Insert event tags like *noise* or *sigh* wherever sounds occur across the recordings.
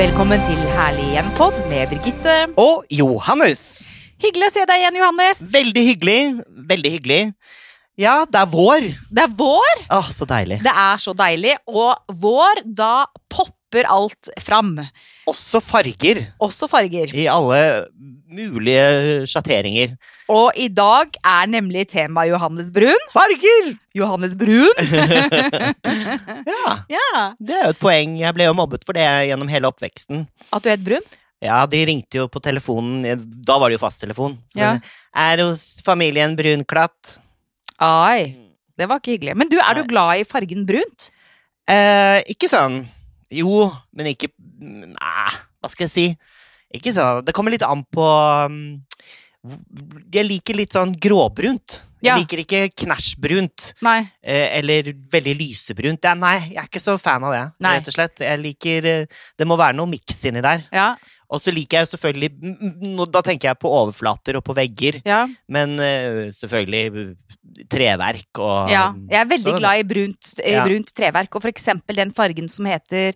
Velkommen til Herlig hjem-pod med Birgitte. Og Johannes. Hyggelig å se deg igjen, Johannes. Veldig hyggelig. Veldig hyggelig. Ja, det er vår. Det er vår. Åh, så deilig. Det er så deilig. Og vår, da popper alt fram. Også farger. Også farger. I alle mulige sjatteringer. Og i dag er nemlig tema Johannes Brun. Farger! Johannes Brun. *laughs* *laughs* Ja, ja. det er jo et poeng. Jeg ble jo mobbet for det gjennom hele oppveksten. At du het Brun? Ja, de ringte jo på telefonen. Da var det jo fasttelefon. Ja. Er hos familien Brunklatt? Ai. Det var ikke hyggelig. Men du, er du glad i fargen brunt? Eh, ikke sånn Jo, men ikke Nei, hva skal jeg si? Ikke så Det kommer litt an på um, Jeg liker litt sånn gråbrunt. Ja. Jeg liker ikke knæsjbrunt eh, eller veldig lysebrunt. Er, nei, jeg er ikke så fan av det, Nei. rett og slett. Jeg liker eh, Det må være noe miks inni der. Ja. Og så liker jeg selvfølgelig Da tenker jeg på overflater og på vegger, Ja. men eh, selvfølgelig treverk og ja. Jeg er veldig glad i brunt, i Ja. brunt treverk, og for eksempel den fargen som heter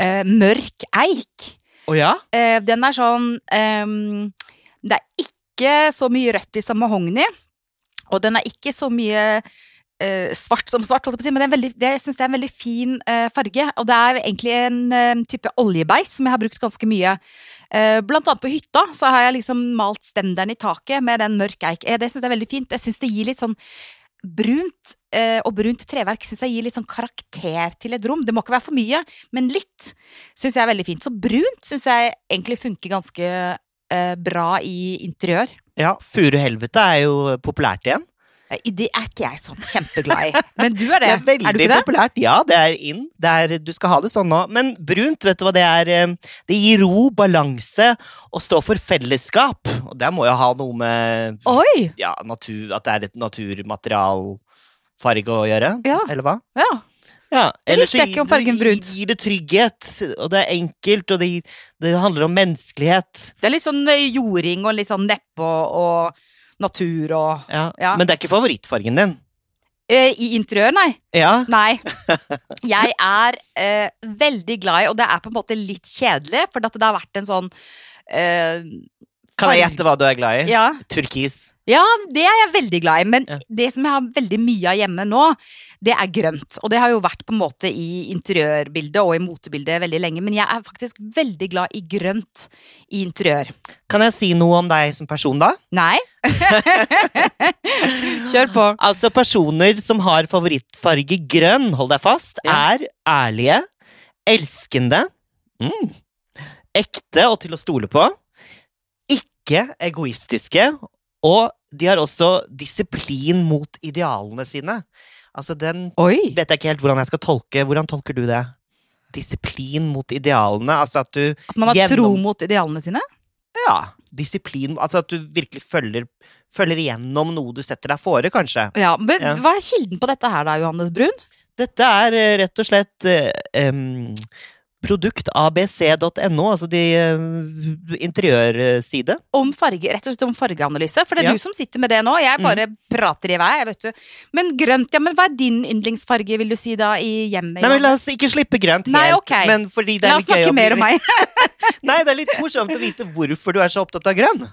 uh, mørk eik. Å ja? uh, den er sånn um, Det er ikke så mye rødt i som mahogni, og den er ikke så mye eh, svart som svart, holdt jeg på å si, men det er veldig, det, jeg syns er en veldig fin eh, farge. Og det er egentlig en eh, type oljebeis som jeg har brukt ganske mye. Eh, blant annet på hytta så har jeg liksom malt stenderen i taket med den mørk eik. Eh, det syns jeg er veldig fint. Jeg syns det gir litt sånn brunt eh, og brunt treverk synes jeg gir litt sånn karakter til et rom. Det må ikke være for mye, men litt syns jeg er veldig fint. Så brunt syns jeg egentlig funker ganske bra i interiør. Ja, Furuhelvete er jo populært igjen. Eh, Det er ikke jeg sånn kjempeglad i. *laughs* Men du er det. Det er veldig er du ikke det? populært. Ja, det er in. Det er, du skal ha det sånn nå. Men brunt, vet du hva det er? eh, Det gir ro, balanse og står for fellesskap. Og det må jo ha noe med Oi! ja, natur, at det er et naturmaterialfarge å gjøre. Ja. Eller hva? Ja. Ja, jeg så gir- gir det trygghet, og det er enkelt, og det, gir, det handler om menneskelighet. Det er litt sånn eh, jording og litt sånn neppe og, og natur og Ja. Ja. Men det er ikke favorittfargen din. eh, I interiør, nei. Ja. Nei. *laughs* Jeg er eh, veldig glad i, og det er på en måte litt kjedelig, for at det har vært en sånn eh, Kan jeg gjette hva du er glad i? Ja, Turkis. ja, det er jeg veldig glad i, men Ja. det som jeg har veldig mye av hjemme nå, det er grønt. Og det har jo vært på en måte i interiørbildet og i motebildet veldig lenge, men jeg er faktisk veldig glad i grønt i interiør. Kan jeg si noe om deg som person, da? Nei? *laughs* Kjør på. Altså, personer som har favorittfarge grønn, hold deg fast, Ja. er ærlige, elskende, mm, ekte og til å stole på, ikke egoistiske, og de har også disiplin mot idealene sine. Altså, den Oi! vet jeg ikke helt hvordan jeg skal tolke. Hvordan tolker du det? Disiplin mot idealene, altså at du At man har Gjennom- tro mot idealene sine? Ja, disiplin Altså at du virkelig følger, følger igjennom noe du setter deg fore, kanskje. Ja, men Ja. Hva er kilden på dette her da, Johannes Brun? Dette er eh, rett og slett em, produktabc.no, altså de uh, interiørside. Om farge, rett og slett om fargeanalyse. For det er Ja. du som sitter med det nå. Jeg bare prater i vei, vet du. Men grønt, ja, men hva er din yndlingsfarge, vil du si da, i hjemmet? Nei, men La oss ikke slippe grønt helt, Nei, okay. men fordi det er La oss snakke mer om meg. *laughs* Nei, det er litt morsomt å vite hvorfor du er så opptatt av grønn.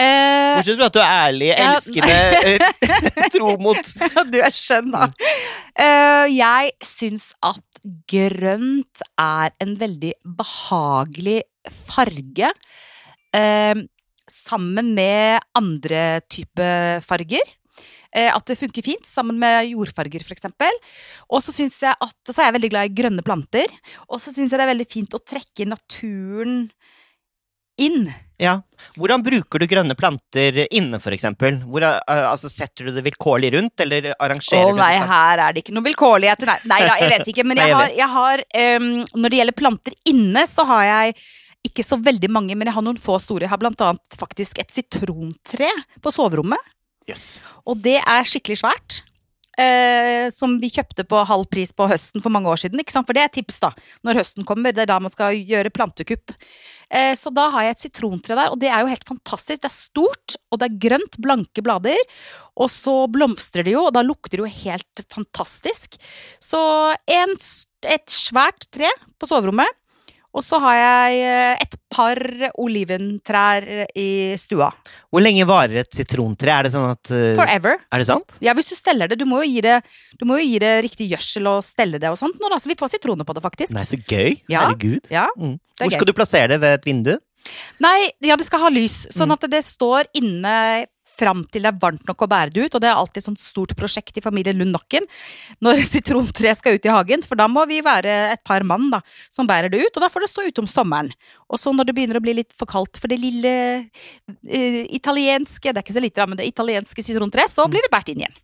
Eh, Bortsett fra at du er ærlig, elskende, *laughs* eh, tro mot du er skjønn, da. Uh, jeg syns at grønt er en veldig behagelig farge. eh, sammen med andre type farger. Eh, at det funker fint sammen med jordfarger, f.eks. Og så syns jeg at så er jeg veldig glad i grønne planter. Og så syns jeg det er veldig fint å trekke naturen inn. Ja. Hvordan bruker du grønne planter inne, eksempel? Eh, altså, setter du det vilkårlig rundt, eller arrangerer nei, du det Å nei, her er det ikke noe vilkårlighet. Nei, nei da, jeg vet ikke. Men jeg har, jeg har um, Når det gjelder planter inne, så har jeg ikke så veldig mange, men jeg har noen få store. Jeg har blant annet faktisk et sitrontre på soverommet. Yes. Og det er skikkelig svært. Eh, som vi kjøpte på halv pris på høsten for mange år siden. Ikke sant? For det er tips, da. Når høsten kommer. Det er da man skal gjøre plantekupp. Eh, så da har jeg et sitrontre der, og det er jo helt fantastisk. Det er stort, og det er grønt, blanke blader. Og så blomstrer det jo, og da lukter det jo helt fantastisk. Så en, et svært tre på soverommet. Og så har jeg eh, et par oliventrær i stua. Hvor lenge varer et sitrontre? Er det sånn at uh, Forever. Er det sant? Ja, hvis du steller det. Du må jo gi det, du må jo gi det riktig gjødsel og stelle det og sånt nå, da. Så vi får sitroner på det, faktisk. Nei, så gøy. Ja. Herregud. Ja, Mm. Hvor gøy. skal du plassere det? Ved et vindu? Nei, ja, det skal ha lys, sånn Mm. at det står inne fram til det er varmt nok å bære det ut. Og det er alltid et sånt stort prosjekt i familien Lund Nakken når *laughs* sitrontreet skal ut i hagen. For da må vi være et par mann da, som bærer det ut, og da får det stå ute om sommeren. Og så når det begynner å bli litt for kaldt for det lille uh, italienske, det er ikke så lite, men det italienske sitrontreet, så blir det båret inn igjen.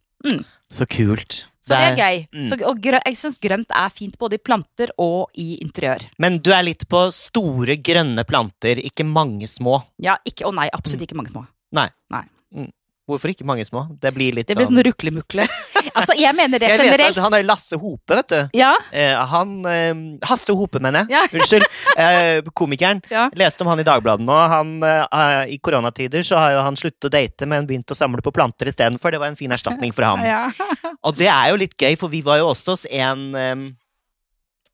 Så kult. Så det er gøy. mm. Så, og grø, jeg syns grønt er fint både i planter og i interiør. Men du er litt på store, grønne planter, ikke mange små. Ja, ikke, Å nei, Mm. absolutt ikke mange små. Hvorfor ikke mange små? Det blir litt Det blir sånn sånn ruklemukle. *laughs* altså, jeg mener det Jeg leste generelt. at han er Lasse Hope, vet du. Ja, Eh, han eh, Hasse Hope, mener jeg. Ja. *laughs* Unnskyld. Eh, komikeren. Ja. Leste om han i Dagbladet nå. Han, eh, I koronatider så har jo han sluttet å date, men begynt å samle på planter istedenfor. Det var en fin erstatning for ham. *laughs* ja. Og det er jo litt gøy, for vi var jo også hos en eh,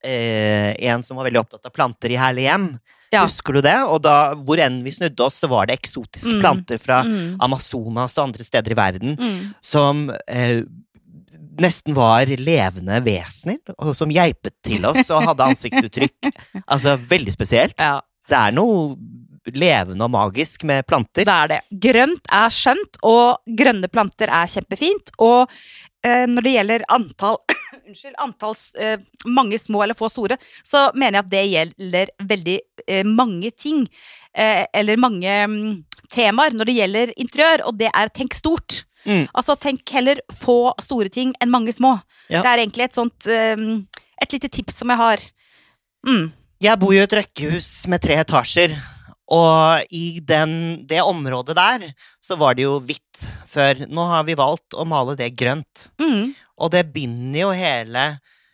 eh, En som var veldig opptatt av planter i Herlig hjem. Ja. Husker du det? Og da, hvor enn vi snudde oss, så var det eksotiske Mm. planter fra Mm. Amazonas og andre steder i verden Mm. som eh, nesten var levende vesener, og som geipet til oss og hadde ansiktsuttrykk. *laughs* altså veldig spesielt. ja. Det er noe levende og magisk med planter. Det er det. Grønt er skjønt, og grønne planter er kjempefint. Og eh, når det gjelder antall Unnskyld, antall eh, mange små eller få store, så mener jeg at det gjelder veldig eh, mange ting. Eh, eller mange mm, temaer når det gjelder interiør, og det er tenk stort. Mm. Altså tenk heller få store ting enn mange små. Ja. Det er egentlig et sånt eh, Et lite tips som jeg har. Mm. Jeg bor jo i et rekkehus med tre etasjer, og i den, det området der så var det jo hvitt før. Nå har vi valgt å male det grønt. Mm. Og det binder jo hele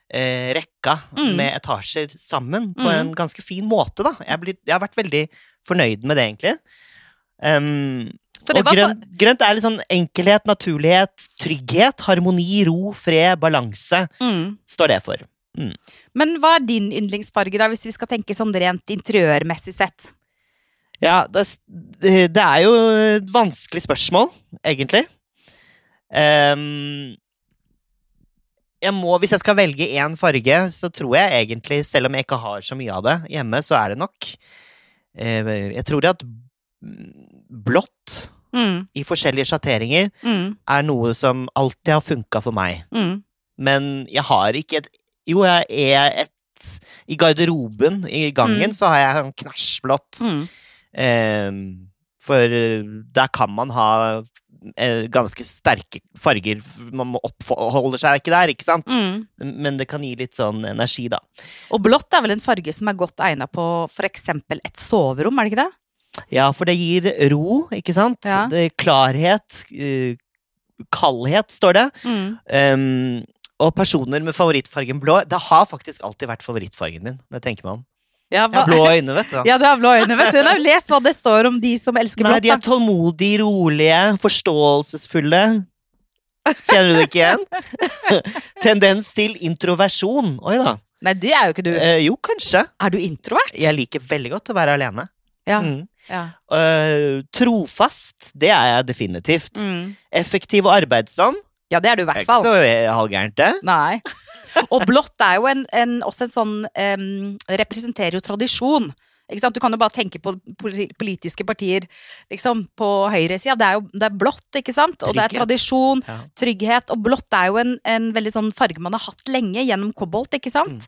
eh, rekka Mm. med etasjer sammen på Mm. en ganske fin måte, da. Jeg, blir, jeg har vært veldig fornøyd med det, egentlig. Um, Så det og var grønt, grønt er litt sånn enkelhet, naturlighet, trygghet, harmoni, ro, fred, balanse, mm. står det for. Men hva er din yndlingsfarge, da, hvis vi skal tenke sånn rent interiørmessig sett? Ja, det, det det er jo et vanskelig spørsmål, egentlig. Um, jeg må, hvis jeg skal velge én farge, så tror jeg egentlig, selv om jeg ikke har så mye av det hjemme, så er det nok eh, Jeg tror at blått Mm. i forskjellige sjatteringer Mm. er noe som alltid har funka for meg. Mm. Men jeg har ikke et Jo, jeg er et I garderoben i gangen Mm. så har jeg sånn knæsjblått. Mm. Eh, for eh, der kan man ha ganske sterke farger. Man må oppholder seg ikke der, ikke sant? Mm. Men det kan gi litt sånn energi, da. Og blått er vel en farge som er godt egna på for eksempel et soverom, er det ikke det? Ja, for det gir ro, ikke sant? Ja. Det klarhet. eh, kaldhet, står det. Mm. Um, og personer med favorittfargen blå Det har faktisk alltid vært favorittfargen min. Det tenker man om. Ja, har blå øyne, vet du. *laughs* Ja, du har blå øyne, vet du. Nå, Les hva det står om de som elsker Nei, blått. de er tålmodige, rolige, forståelsesfulle. Kjenner du det ikke igjen? *laughs* Tendens til introversjon. Oi da. Nei, det er jo ikke du. Eh, jo, kanskje. Er du introvert? Jeg liker veldig godt å være alene. Ja. Mm. ja. Uh, trofast, det er jeg definitivt. Mm. Effektiv og arbeidsom. Ja, det er du i Det er ikke så eh, halvgærent, det. Nei. *laughs* Og blått er jo en, en, også en sånn um, Representerer jo tradisjon. Du kan jo bare tenke på politiske partier liksom, på høyresida. Det er jo det er blått, ikke sant? Og det er tradisjon, Ja. trygghet. Og blått er jo en, en veldig sånn farge man har hatt lenge gjennom kobolt, ikke sant?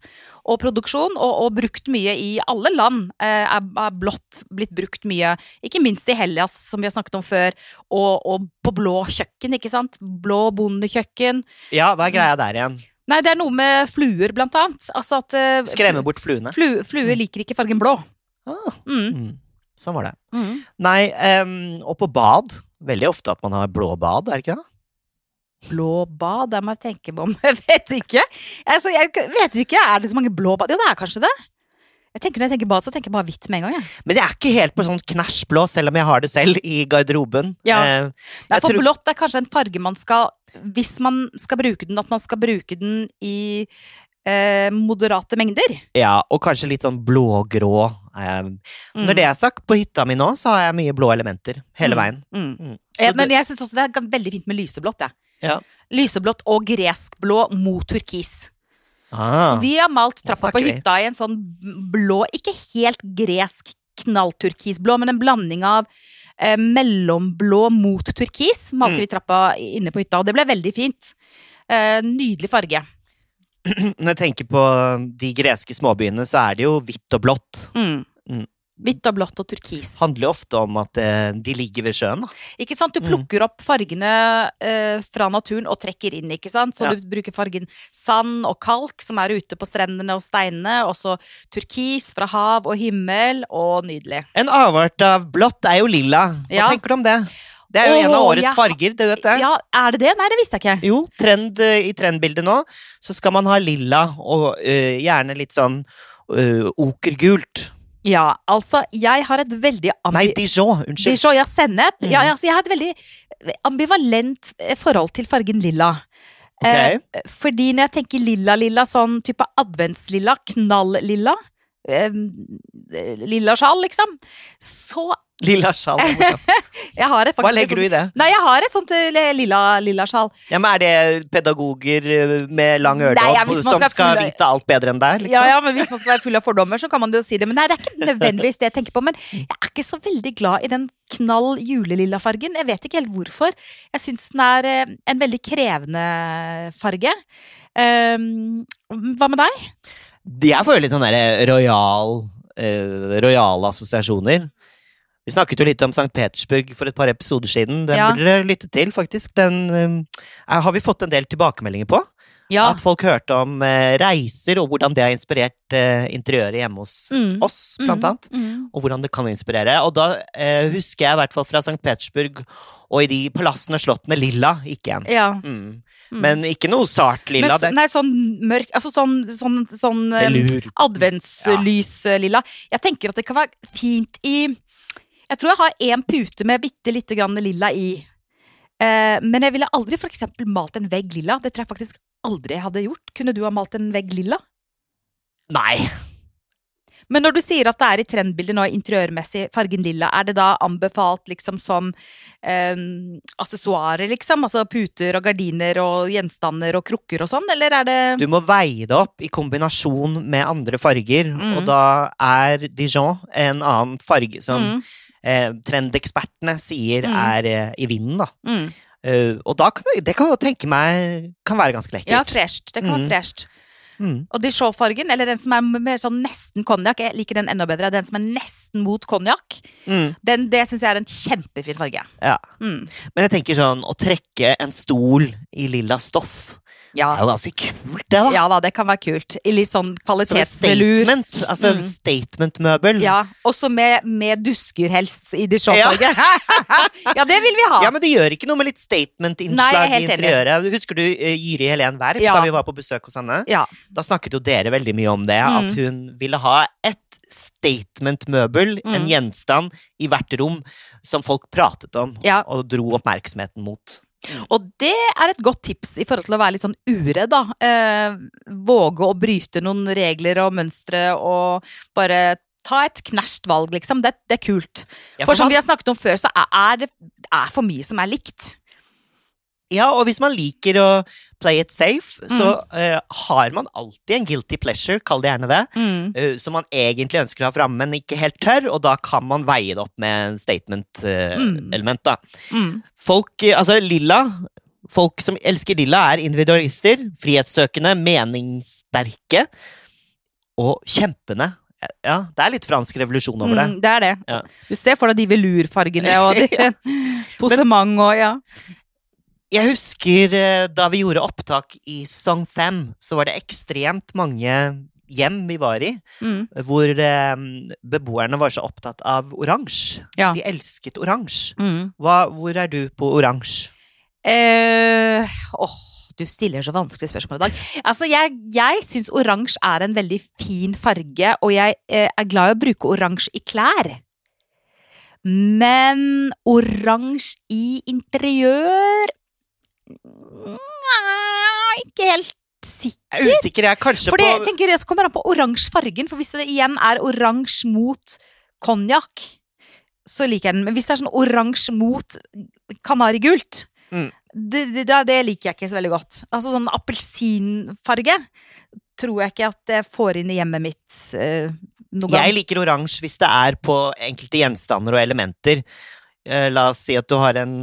Og produksjon, og, og brukt mye i alle land. Eh, er, er blått blitt brukt mye, ikke minst i Hellas, som vi har snakket om før, og, og på blå kjøkken, ikke sant? Blå bondekjøkken. ja, hva er greia der igjen? Nei, det er noe med fluer, blant annet. Altså at eh, Skremme bort fluene. Flu, fluer liker ikke fargen blå. Ah, Mm. mm. Sånn var det. Mm. Nei, um, og på bad. Veldig ofte at man har blå bad, er det ikke det? Blå bad, det må jeg tenke på *laughs* om. Jeg vet ikke. Altså, jeg vet ikke, Er det så mange blå bad? Ja, det er kanskje det. Jeg tenker Når jeg tenker bad, så tenker jeg bare hvitt med en gang. Ja. Men jeg er ikke helt på sånn knæsj blå, selv om jeg har det selv i garderoben. Ja. Eh, Nei, for tror- blått er kanskje en farge man skal Hvis man skal bruke den, at man skal bruke den i eh, moderate mengder. Ja, og kanskje litt sånn blågrå. Eh, Mm. Når det er sagt, på hytta mi nå så har jeg mye blå elementer hele Mm. veien. Mm. Mm. Ja, men jeg syns også det er veldig fint med lyseblått. jeg. Ja. Lyseblått og greskblå mot turkis. ah, Så vi har malt trappa på hytta i en sånn blå, ikke helt gresk knallturkisblå, men en blanding av eh, mellomblå mot turkis. Malte Mm. vi trappa inne på hytta, og det ble veldig fint. Eh, nydelig farge. Når jeg tenker på de greske småbyene, så er det jo hvitt og blått. Mm. Mm. Hvitt og blått og turkis. Handler jo ofte om at eh, de ligger ved sjøen. Da. Ikke sant? Du Mm. plukker opp fargene eh, fra naturen og trekker inn, ikke sant? Så Ja. du bruker fargen sand og kalk, som er ute på strendene og steinene, og så turkis fra hav og himmel, og nydelig. En avart av blått er jo lilla. Hva Ja. tenker du om det? Det er jo en av årets ja. farger, du vet det? Ja, er det det? Nei, det visste jeg ikke. Jo, trend, eh, i trendbildet nå så skal man ha lilla og eh, gjerne litt sånn eh, okergult. Ja, altså, jeg har et veldig Nei. Dijon, unnskyld. Dijon, ja, sennep. Mm. Ja, altså, jeg har et veldig ambivalent forhold til fargen lilla. Ok. Eh, fordi når jeg tenker lilla-lilla, sånn type adventslilla, knall-lilla, eh, lilla sjal, liksom, så Lilla sjal. *laughs* er morsomt. Hva legger du i det? Nei, jeg har et sånt eh, lilla, lilla sjal. Ja, men Er det pedagoger eh, med lang øredobb ja, som skal skal vite alt bedre enn deg? Liksom? Ja, ja, men Hvis man skal være full av fordommer, så kan man jo si det. Men nei, det er ikke nødvendigvis det jeg tenker på. Men jeg er ikke så veldig glad i den knall julelilla fargen. Jeg vet ikke helt hvorfor. Jeg syns den er eh, en veldig krevende farge. Um, hva med deg? Jeg får jo litt sånn derre royal eh, Royale assosiasjoner. Vi snakket jo litt om St. Petersburg for et par episoder siden. Den Ja. burde dere lytte til, faktisk. Den uh, har vi fått en del tilbakemeldinger på. Ja. At folk hørte om uh, reiser, og hvordan det har inspirert uh, interiøret hjemme hos Mm. oss, blant annet. Mm. Og hvordan det kan inspirere. Og da eh, husker jeg i hvert fall fra St. Petersburg og i de palassene, og slottene, lilla gikk igjen. Ja. Mm. Mm. Men ikke noe sart lilla. Men, nei, sånn mørk Altså sånn, sånn, sånn um, adventslys-lilla. Jeg tenker at det kan være fint i Jeg tror jeg har én pute med bitte lite grann lilla i. Eh, men jeg ville aldri for eksempel malt en vegg lilla. Det tror jeg faktisk aldri jeg hadde gjort. Kunne du ha malt en vegg lilla? Nei. Men når du sier at det er i trendbildet nå interiørmessig fargen lilla, er det da anbefalt liksom som eh, aksessoarer, liksom? Altså puter og gardiner og gjenstander og krukker og sånn, eller er det Du må veie det opp i kombinasjon med andre farger, Mm. og da er Dijon en annen farge som Mm, eh, trendekspertene sier Mm. er eh, i vinden, da. mm. Uh, og da kan det, det kan jo tenke meg kan være ganske lekkert. Ja, fresht. Det kan Mm. være fresht. Mm. Og Dijon-fargen, eller den som er mer sånn nesten konjakk, jeg liker den enda bedre. Den som er nesten mot konjakk, Mm. det syns jeg er en kjempefin farge. Ja. Mm. Men jeg tenker sånn, å trekke en stol i lilla stoff, det er jo ganske kult, det, da. ja da, det kan være kult. I litt sånn kvalitetsmelur. kvalitetsvelur. statement. Altså Mm. statement-møbel. Ja, også med, med dusker helst i Dijon-farge. *laughs* Ja. det vil vi ha. Ja, men det gjør ikke noe med litt statement-innslag i interiøret. enig. Husker du eh, Jyri Helen Werp, Ja. da vi var på besøk hos henne? Ja. Da snakket jo dere veldig mye om det, at Mm. hun ville ha et statement-møbel, en Mm. gjenstand, i hvert rom som folk pratet om, Ja. og dro oppmerksomheten mot. Og det er et godt tips i forhold til å være litt sånn uredd, da. Eh, våge å bryte noen regler og mønstre og bare ta et knæsjt valg, liksom. Det, det er kult. Ja, For som man- vi har snakket om før, så er er det er for mye som er likt. Ja, og hvis man liker å play it safe, så Mm. eh, har man alltid en guilty pleasure, kall det gjerne det, eh, som man egentlig ønsker å ha framme, men ikke helt tør, og da kan man veie det opp med en Mm. statement-element, da. Mm. Folk, eh, altså lilla Folk som elsker lilla, er individualister, frihetssøkende, meningssterke og kjempende. Ja, det er litt fransk revolusjon over det. Mm, det er det. Ja. Du ser for deg de velurfargene og de *laughs* *laughs* posement og ja. Jeg husker eh, da vi gjorde opptak i sesong fem, så var det ekstremt mange hjem vi var i, Mm. hvor eh, beboerne var så opptatt av oransje. Ja. De elsket oransje. Mm. Hvor er du på oransje? Eh, oh, du stiller så vanskelige spørsmål i dag. Altså, jeg, jeg syns oransje er en veldig fin farge, og jeg eh, er glad i å bruke oransje i klær. Men oransje i interiør Nja, ikke helt sikker. Jeg er usikker, jeg. Kanskje Fordi, på tenker jeg, så kommer det an på oransje fargen, for hvis det igjen er oransje mot konjakk, så liker jeg den. Men hvis det er sånn oransje mot kanarigult, Mm. det, det, det liker jeg ikke så veldig godt. Altså sånn appelsinfarge tror jeg ikke at jeg får inn i hjemmet mitt eh, noen gang. Jeg liker oransje hvis det er på enkelte gjenstander og elementer. Eh, la oss si at du har en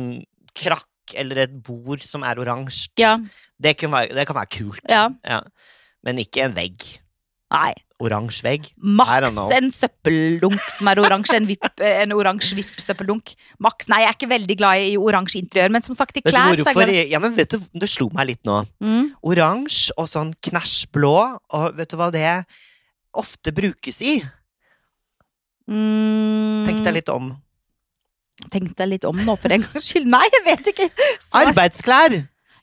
krakk eller et bord som er oransje. Ja, Det, kan være- det kan være kult. ja. Men ikke en vegg. Nei. Oransje vegg. Maks en søppeldunk som er oransje. En, vipp- *laughs* en oransje vipp-søppeldunk. Maks. Nei, jeg er ikke veldig glad i oransje interiør, men som sagt, i klær Vet du hvorfor, jeg? Ja, men vet du, det slo meg litt nå. Mm. Oransje og sånn knæsjblå, og vet du hva det ofte brukes i? Mm. Tenk deg litt om. Tenk deg litt om nå, for en gangs skyld. Nei, jeg vet ikke! Svar. Arbeidsklær!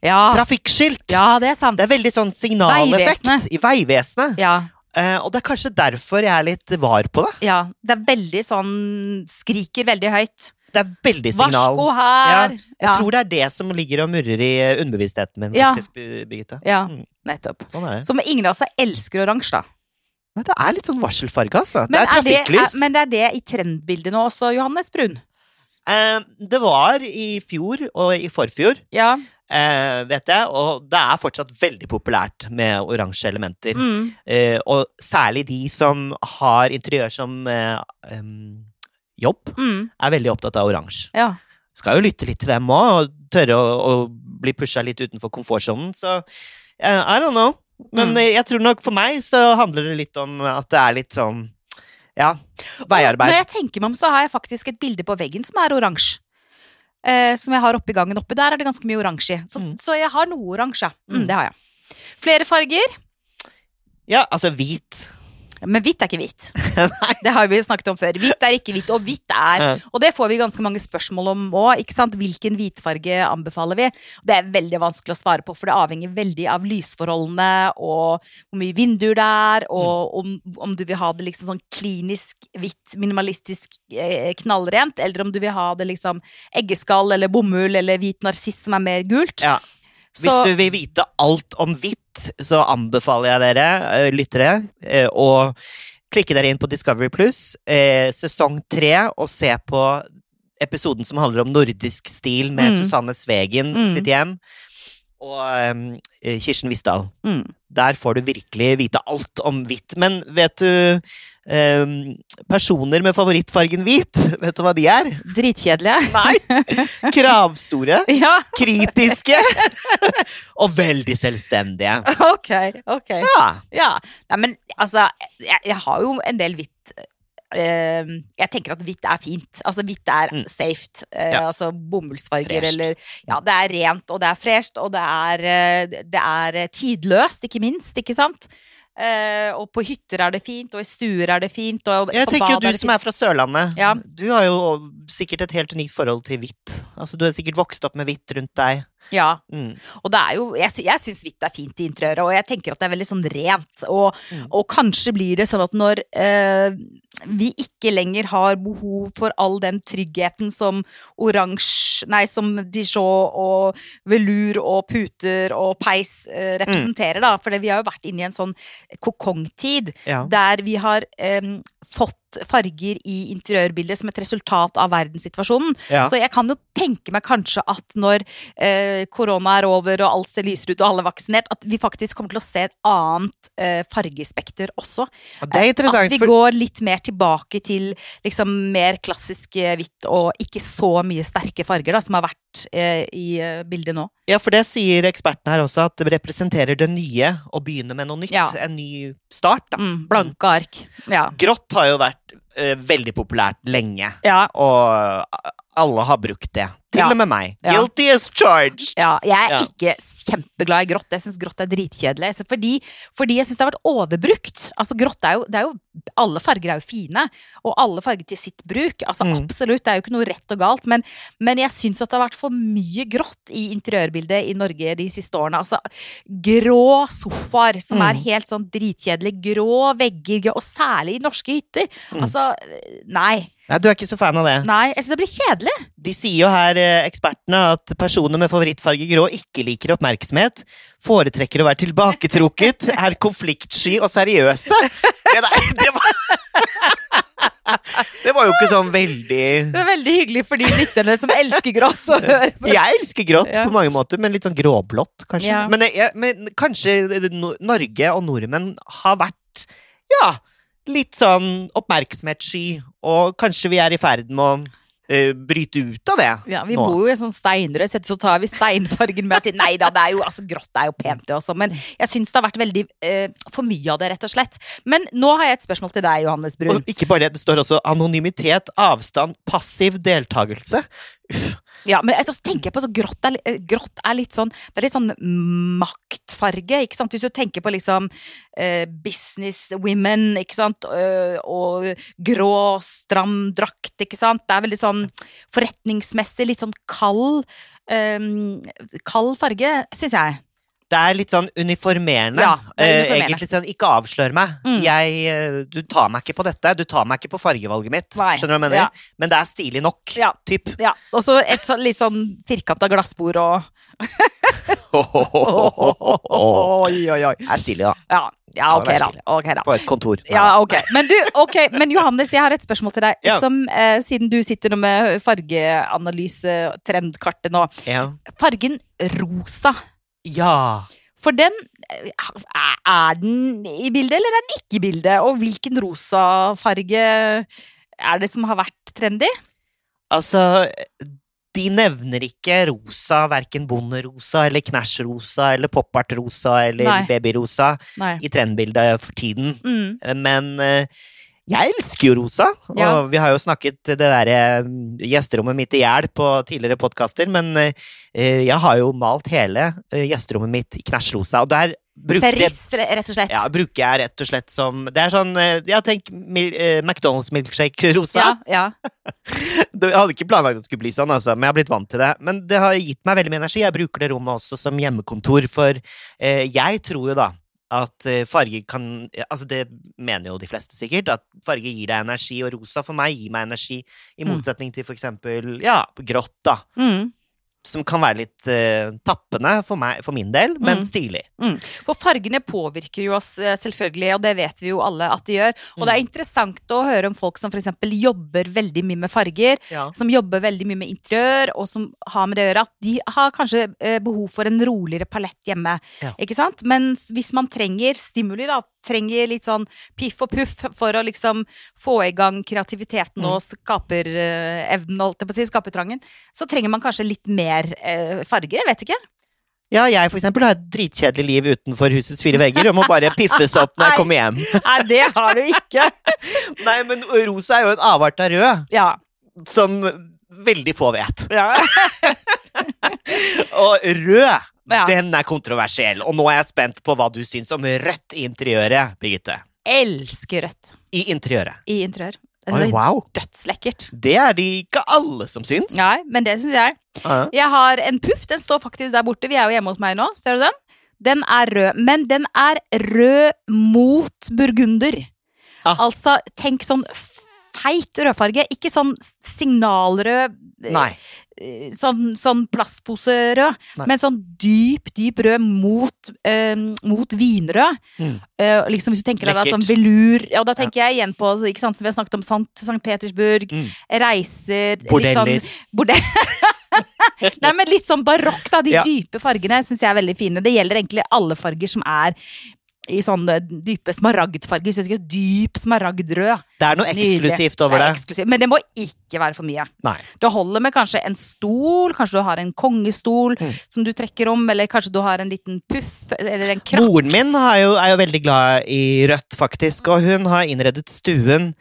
Ja. Trafikkskilt! ja, det er sant. Det er veldig sånn signaleffekt Veivesenet. i Vegvesenet. ja, Uh, og det er kanskje derfor jeg er litt var på det. ja. Det er veldig sånn Skriker veldig høyt. Det er veldig signal. Varsko her! Jeg tror det er det som ligger og murrer i underbevisstheten min, Ja. faktisk, Birgitte. Ja, Mm. nettopp. Sånn er det. Som ingen av oss elsker oransje, da. Nei, det er litt sånn varselfarge, altså. Det Men er trafikklys. er, men det er det i trendbildet nå også, Johannes Brun. Eh, det var i fjor og i forfjor, Ja. eh, vet jeg, og det er fortsatt veldig populært med oransje elementer. Mm. Eh, og særlig de som har interiør som jobb, Mm. er veldig opptatt av oransje. Ja. Skal jo lytte litt til dem òg, og tørre å, å bli pusha litt utenfor komfortsonen, så I don't know. Men Mm. jeg tror nok for meg så handler det litt om at det er litt sånn ja, veiarbeid. Når jeg tenker meg om, så har jeg faktisk et bilde på veggen som er oransje. Eh, som jeg har oppi gangen oppe. Der er det ganske mye oransje i. Så, Mm. så jeg har noe oransje. Mm, Mm. Det har jeg. Flere farger. Ja, altså hvit. Men hvitt er ikke hvitt. *laughs* Det har vi snakket om før. Hvitt er ikke hvitt, og hvitt er Og det får vi ganske mange spørsmål om òg. Hvilken hvitfarge anbefaler vi? Det er veldig vanskelig å svare på, for det avhenger veldig av lysforholdene og hvor mye vinduer det er, og om, om du vil ha det liksom sånn klinisk hvitt, minimalistisk eh, knallrent, eller om du vil ha det liksom eggeskall eller bomull eller hvit narsiss som er mer gult. Ja. Hvis Så- du vil vite alt om hvitt, så anbefaler jeg dere, eh, lyttere, eh, å klikke dere inn på Discovery Pluss, eh, sesong tre, og se på episoden som handler om nordisk stil med Mm. Susanne Svegen Mm. sitt hjem, og um, Kirsten Visdal. Mm. Der får du virkelig vite alt om hvitt. Men vet du um, Personer med favorittfargen hvit, *laughs* vet du hva de er? Dritkjedelige. Nei! Kravstore, *laughs* Ja, kritiske *laughs* og veldig selvstendige. ok. ok. Ja. Ja. Nei, men altså, jeg, jeg har jo en del hvitt eh, Jeg tenker at hvitt er fint. Altså, hvitt er Mm. safe. eh, Ja. Altså bomullsfarger eller Ja, det er rent, og det er fresht, og det er, eh, det er eh, tidløst, ikke minst, ikke sant? Eh, og på hytter er det fint, og i stuer er det fint, Jeg tenker jo du er som er fra Sørlandet, Ja. du har jo sikkert et helt unikt forhold til hvitt. Altså, du har sikkert vokst opp med hvitt rundt deg. Ja, Mm. Og det er jo, jeg, jeg syns hvitt er fint i interiøret, og jeg tenker at det er veldig sånn rent. Og, Mm. og kanskje blir det sånn at når eh, vi ikke lenger har behov for all den tryggheten som oransje Nei, som Dijon og velur og puter og peis eh, representerer, da. For vi har jo vært inne i en sånn kokongtid Ja. der vi har em, fått farger i interiørbildet som et resultat av verdenssituasjonen. Ja. Så jeg kan jo tenke meg kanskje at når eh, korona er over og alt ser lysere ut og alle er vaksinert, at vi faktisk kommer til å se et annet eh, fargespekter også. Ja, det er interessant, At vi for går litt mer tilbake til liksom mer klassisk eh, hvitt og ikke så mye sterke farger da, som har vært eh, i eh, bildet nå. Ja, for det sier ekspertene her også, at det representerer det nye å begynne med noe nytt. Ja. En ny start, da. Mm, blanke ark. Ja. Grått har jo vært eh, veldig populært lenge, Ja, og alle har brukt det. Til Ja. og med meg. Ja. Guilty as charged! Ja, jeg er Ja. ikke kjempeglad i grått. Jeg syns grått er dritkjedelig. Så fordi, fordi jeg syns det har vært overbrukt. Altså grått er jo, det er jo Alle farger er jo fine, og alle farger til sitt bruk. Altså Mm. Absolutt, det er jo ikke noe rett og galt, men, men jeg syns at det har vært for mye grått i interiørbildet i Norge de siste årene. Altså grå sofaer som er Mm. helt sånn dritkjedelige. Grå vegger, og særlig i norske hytter. Mm. Altså Nei. Nei, du er ikke så fan av det. Nei, jeg syns det blir kjedelig. De sier jo her, eh, ekspertene, at personer med favorittfarge grå ikke liker oppmerksomhet, foretrekker å være tilbaketrukket, *laughs* er konfliktsky og seriøse. Det der, det var *laughs* Det var jo ikke sånn veldig Det er veldig hyggelig for de lytterne som elsker grått. Jeg elsker grått Ja. på mange måter, men litt sånn gråblått, kanskje. Ja. Men, jeg, men kanskje Norge og nordmenn har vært, ja, litt sånn oppmerksomhetssky, og kanskje vi er i ferd med å eh, bryte ut av det Ja, vi nå. bor jo i en sånn steinrød, så tar vi steinfargen med og sier nei da, det er jo altså grått er jo pent det også, men jeg syns det har vært veldig eh, for mye av det, rett og slett. Men nå har jeg et spørsmål til deg, Johannes Brun. Og ikke bare det, det står også anonymitet, avstand, passiv deltakelse. Ja, men jeg, så tenker på så grått er, eh, grått er litt sånn Det er litt sånn maktfarge, ikke sant? Hvis du tenker på liksom eh, business ikke sant, og grå, stram drakt, ikke sant. Det er veldig sånn forretningsmessig, litt sånn kald eh, Kald farge, syns jeg. Det er litt sånn uniformerende. Ja, det Eh, uniformerende. egentlig sånn, ikke avslør meg. Mm. Jeg, eh, du tar meg ikke på dette. Du tar meg ikke på fargevalget mitt. Nei, Skjønner du hva jeg mener? ja. Men det er stilig nok. Ja. Typ. Ja, og så et sånn, litt sånn firkanta glassbord og *laughs* Oi, oi, oi. Er stilig, da. Ja, ja ok da. stilig. Ok da. På et kontor. Ja, okay. Men du, ok, men Johannes, jeg har et spørsmål til deg. Ja. Som, eh, siden du sitter nå med fargeanalyse, trendkartet nå. Ja. Fargen rosa. Ja. For den eh, Er den i bildet, eller er den ikke i bildet? Og hvilken rosa farge er det som har vært trendy? Altså, de nevner ikke rosa, verken bonderosa eller knæsjrosa eller popartrosa eller Nei. babyrosa Nei. i trendbildet for tiden. Mm. Men eh, jeg elsker jo rosa, og Ja. vi har jo snakket det derre gjesterommet mitt i hjel på tidligere podkaster, men eh, jeg har jo malt hele eh, gjesterommet mitt i knæsjrosa, og der bruker jeg rett og slett. ja, bruker jeg rett og slett som Det er sånn eh, Ja, tenk eh, McDonald's milkshake *laughs* rosa. ja, ja. *laughs* Jeg hadde ikke planlagt at det skulle bli sånn, altså, men jeg har blitt vant til det. Men det har gitt meg veldig mye energi. Jeg bruker det rommet også som hjemmekontor, for eh, jeg tror jo da at eh, farger kan Altså, det mener jo de fleste sikkert, at farge gir deg energi, og rosa for meg gir meg energi, i Mm. motsetning til for eksempel, ja, grått, da. Mm. Som kan være litt uh, tappende for meg, for min del, men Mm. stilig. For fargene påvirker jo oss eh, selvfølgelig, og det vet vi jo alle at de gjør. Og det er interessant å høre om folk som f.eks. jobber veldig mye med farger, Ja. som jobber veldig mye med interiør, og som har med det å gjøre at de har kanskje eh, behov for en roligere palett hjemme. Ja. Ikke sant? Mens hvis man trenger stimuli, da, trenger litt sånn piff og puff for å liksom få i gang kreativiteten Mm. og skaperevnen, holdt jeg på å si, skapertrangen, så trenger man kanskje litt mer eh, farger. Jeg vet ikke. Ja, jeg for eksempel har et dritkjedelig liv utenfor husets fire vegger, og må bare piffes opp når jeg *laughs* kommer hjem. Nei, det har du ikke. *laughs* Nei, men rosa er jo en avart av rød, Ja. som veldig få vet. ja. *laughs* Og rød, Ja. den er kontroversiell. Og nå er jeg spent på hva du syns om rødt i interiøret, Birgitte. Elsker rødt I interiøret. i interiør. Oi, Altså, wow. Dødslekkert. Det er det ikke alle som syns. Nei, men det syns jeg. Ja. Jeg har en puff, den står faktisk der borte. Vi er jo hjemme hos meg nå, ser du den? Den er rød, men den er rød mot burgunder. Ah. Altså, tenk sånn feit rødfarge, ikke sånn signalrød, eh, Nei. Eh, sånn, sånn plastposerød, Nei. men sånn dyp, dyp rød mot, eh, mot vinrød. Mm. Eh, liksom Hvis du tenker deg sånn velur Ja, da tenker jeg igjen på ikke sant, som vi har snakket om Sant, Sankt Petersburg, Mm. reiser litt Bordeller. Sånn, borde *laughs* Nei, men litt sånn barokk, da. De Ja. dype fargene syns jeg er veldig fine. Det gjelder egentlig alle farger som er i sånne dype smaragdfarger. Så Dyp smaragdrød. Det er noe Nydelig. eksklusivt over Det det. eksklusivt, Men det må ikke være for mye. Nei. Det holder med kanskje en stol, kanskje du har en kongestol Mm. som du trekker om, eller kanskje du har en liten puff, eller en krakk. Moren min er jo, er jo veldig glad i rødt, faktisk, og hun har innredet stuen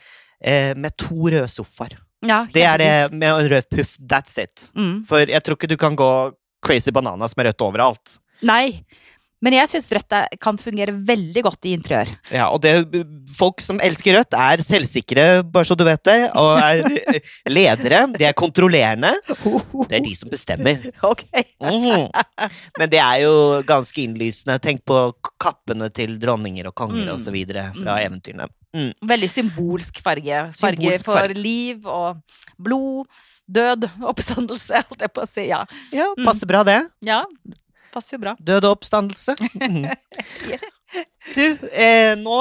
eh, med to røde sofaer. Ja, Det er det med en rød puff. That's it. Mm. For jeg tror ikke du kan gå crazy bananas med rødt overalt. Nei. Men jeg syns rødt er, kan fungere veldig godt i interiør. Ja, og det, folk som elsker rødt, er selvsikre, bare så du vet det, og er ledere. De er kontrollerende. Det er de som bestemmer. *laughs* Ok. Mm. Men det er jo ganske innlysende. Tenk på kappene til dronninger og konger Mm. videre fra Mm. eventyrene. Mm. Veldig symbolsk farge. Farge Symbolsk for farge. liv og blod, død, oppstandelse, *laughs* holdt jeg på å si. Ja, Ja, Mm. passer bra det. ja passer jo bra. Død og oppstandelse. *laughs* Mhm. Du, eh, nå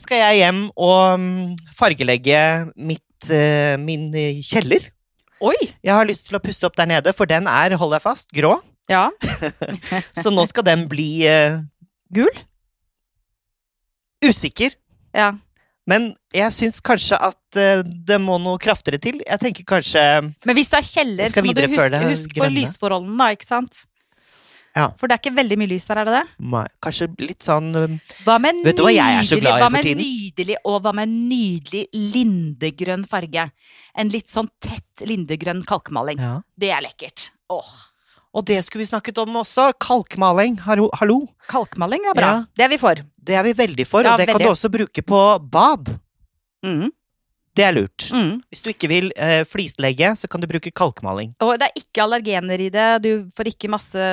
skal jeg hjem og mm, fargelegge mitt, eh, min eh, kjeller. Oi! Jeg har lyst til å pusse opp der nede, for den er, hold deg fast, grå. Ja. *laughs* Så nå skal den bli eh, Gul? usikker. Ja. Men jeg syns kanskje at eh, det må noe kraftigere til. Jeg tenker kanskje Men hvis det er kjeller, så må du huske, huske på lysforholdene, da, ikke sant? Ja. For det er ikke veldig mye lys her, er det det? Nei, Kanskje litt sånn eh, Hva med Vet du hva jeg er så glad i for tiden? Nydelig, og hva med nydelig lindegrønn farge? En litt sånn tett lindegrønn kalkmaling. ja. Det er lekkert. Åh, Og det skulle vi snakket om også. Kalkmaling. Hallo. kalkmaling er bra. Ja. Det er vi for. Det er vi veldig for, og det kan du også bruke på bad. Mm. Det er lurt. Mm. Hvis du ikke vil eh, flislegge, så kan du bruke kalkmaling. Og det er ikke allergener i det. Du får ikke masse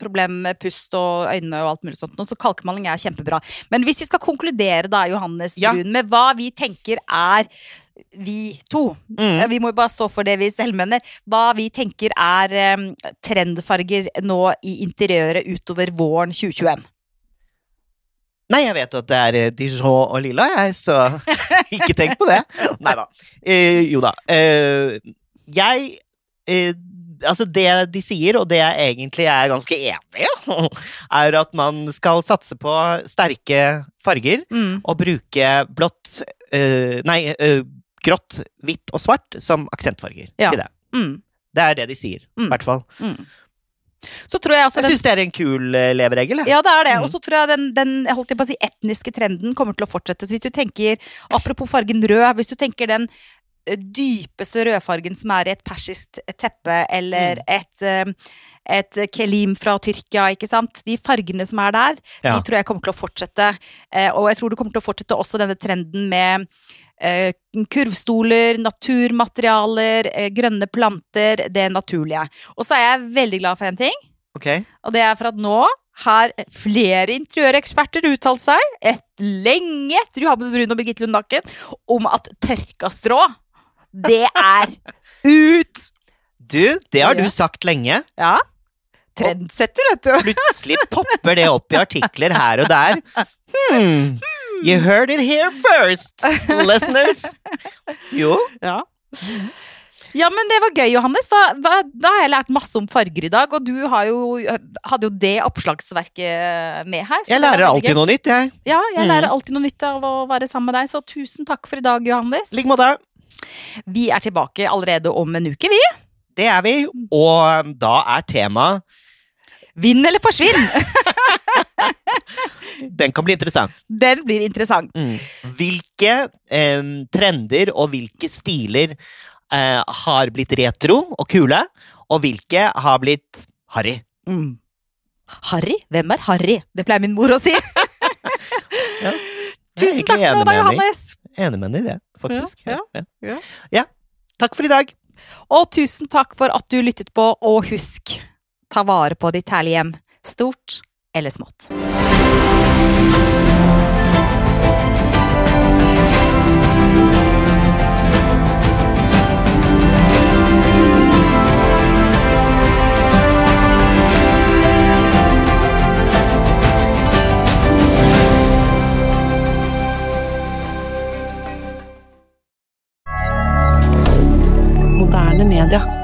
problemer med pust og øyne og alt mulig sånt. Så kalkmaling er kjempebra. Men hvis vi skal konkludere da, Johannes Ja. Brun, med hva vi tenker er vi to Mm. Vi må jo bare stå for det vi selv mener. Hva vi tenker er um, trendfarger nå i interiøret utover våren 2021. Nei, jeg vet at det er eh, Dijon og lilla, jeg, så *laughs* ikke tenk på det. Nei da. Eh, jo da. Eh, jeg eh, Altså, det de sier, og det jeg egentlig er ganske enig i, *laughs* er at man skal satse på sterke farger Mm. og bruke blått eh, Nei, eh, grått, hvitt og svart som aksentfarger Ja. til det. Mm. Det er det de sier, i Mm. hvert fall. Mm. Så tror jeg altså Jeg syns det er en kul eh, leveregel. Ja, det er det. Mm. Og så tror jeg den, den jeg holdt på å si, etniske trenden kommer til å fortsette. Så hvis du tenker, apropos fargen rød, hvis du tenker den eh, dypeste rødfargen som er i et persisk teppe, eller Mm. et, eh, et kelim fra Tyrkia, ikke sant. De fargene som er der, Ja. de tror jeg kommer til å fortsette. Og jeg tror det kommer til å fortsette også denne trenden med kurvstoler, naturmaterialer, eh, grønne planter, det naturlige. Og så er jeg veldig glad for en ting. Okay. Og det er for at nå har flere interiøreksperter uttalt seg, et lenge etter Johannes Brun og Birgitte Lund Nakken, om at tørka strå, det er *laughs* ut! Du, det har du sagt lenge. Ja. Trendsetter, vet du. Plutselig popper det opp i artikler her og der. *laughs* Hmm. You heard it here first, listeners. *laughs* Jo. Ja. Ja, men det var gøy, Johannes. Da, da har jeg lært masse om farger i dag, og du har jo, hadde jo det oppslagsverket med her. Jeg lærer alltid noe nytt, jeg. Ja, jeg Mm. lærer alltid noe nytt av å være sammen med deg, så tusen takk for i dag, Johannes. Like måte. Vi er tilbake allerede om en uke, vi. Det er vi, og da er temaet Vinn eller forsvinn! *laughs* Den kan bli interessant. Den blir interessant. Mm. Hvilke eh, trender og hvilke stiler eh, har blitt retro og kule, og hvilke har blitt harry? Mm. Harry? Hvem er Harry? Det pleier min mor å si. *laughs* Ja. *laughs* Tusen takk for deg, Johannes. Enig med henne i det, faktisk. Ja, Ja, ja. ja. Takk for i dag. Og tusen takk for at du lyttet på, og husk, ta vare på ditt herlige hjem. Stort eller smått. Moderne media.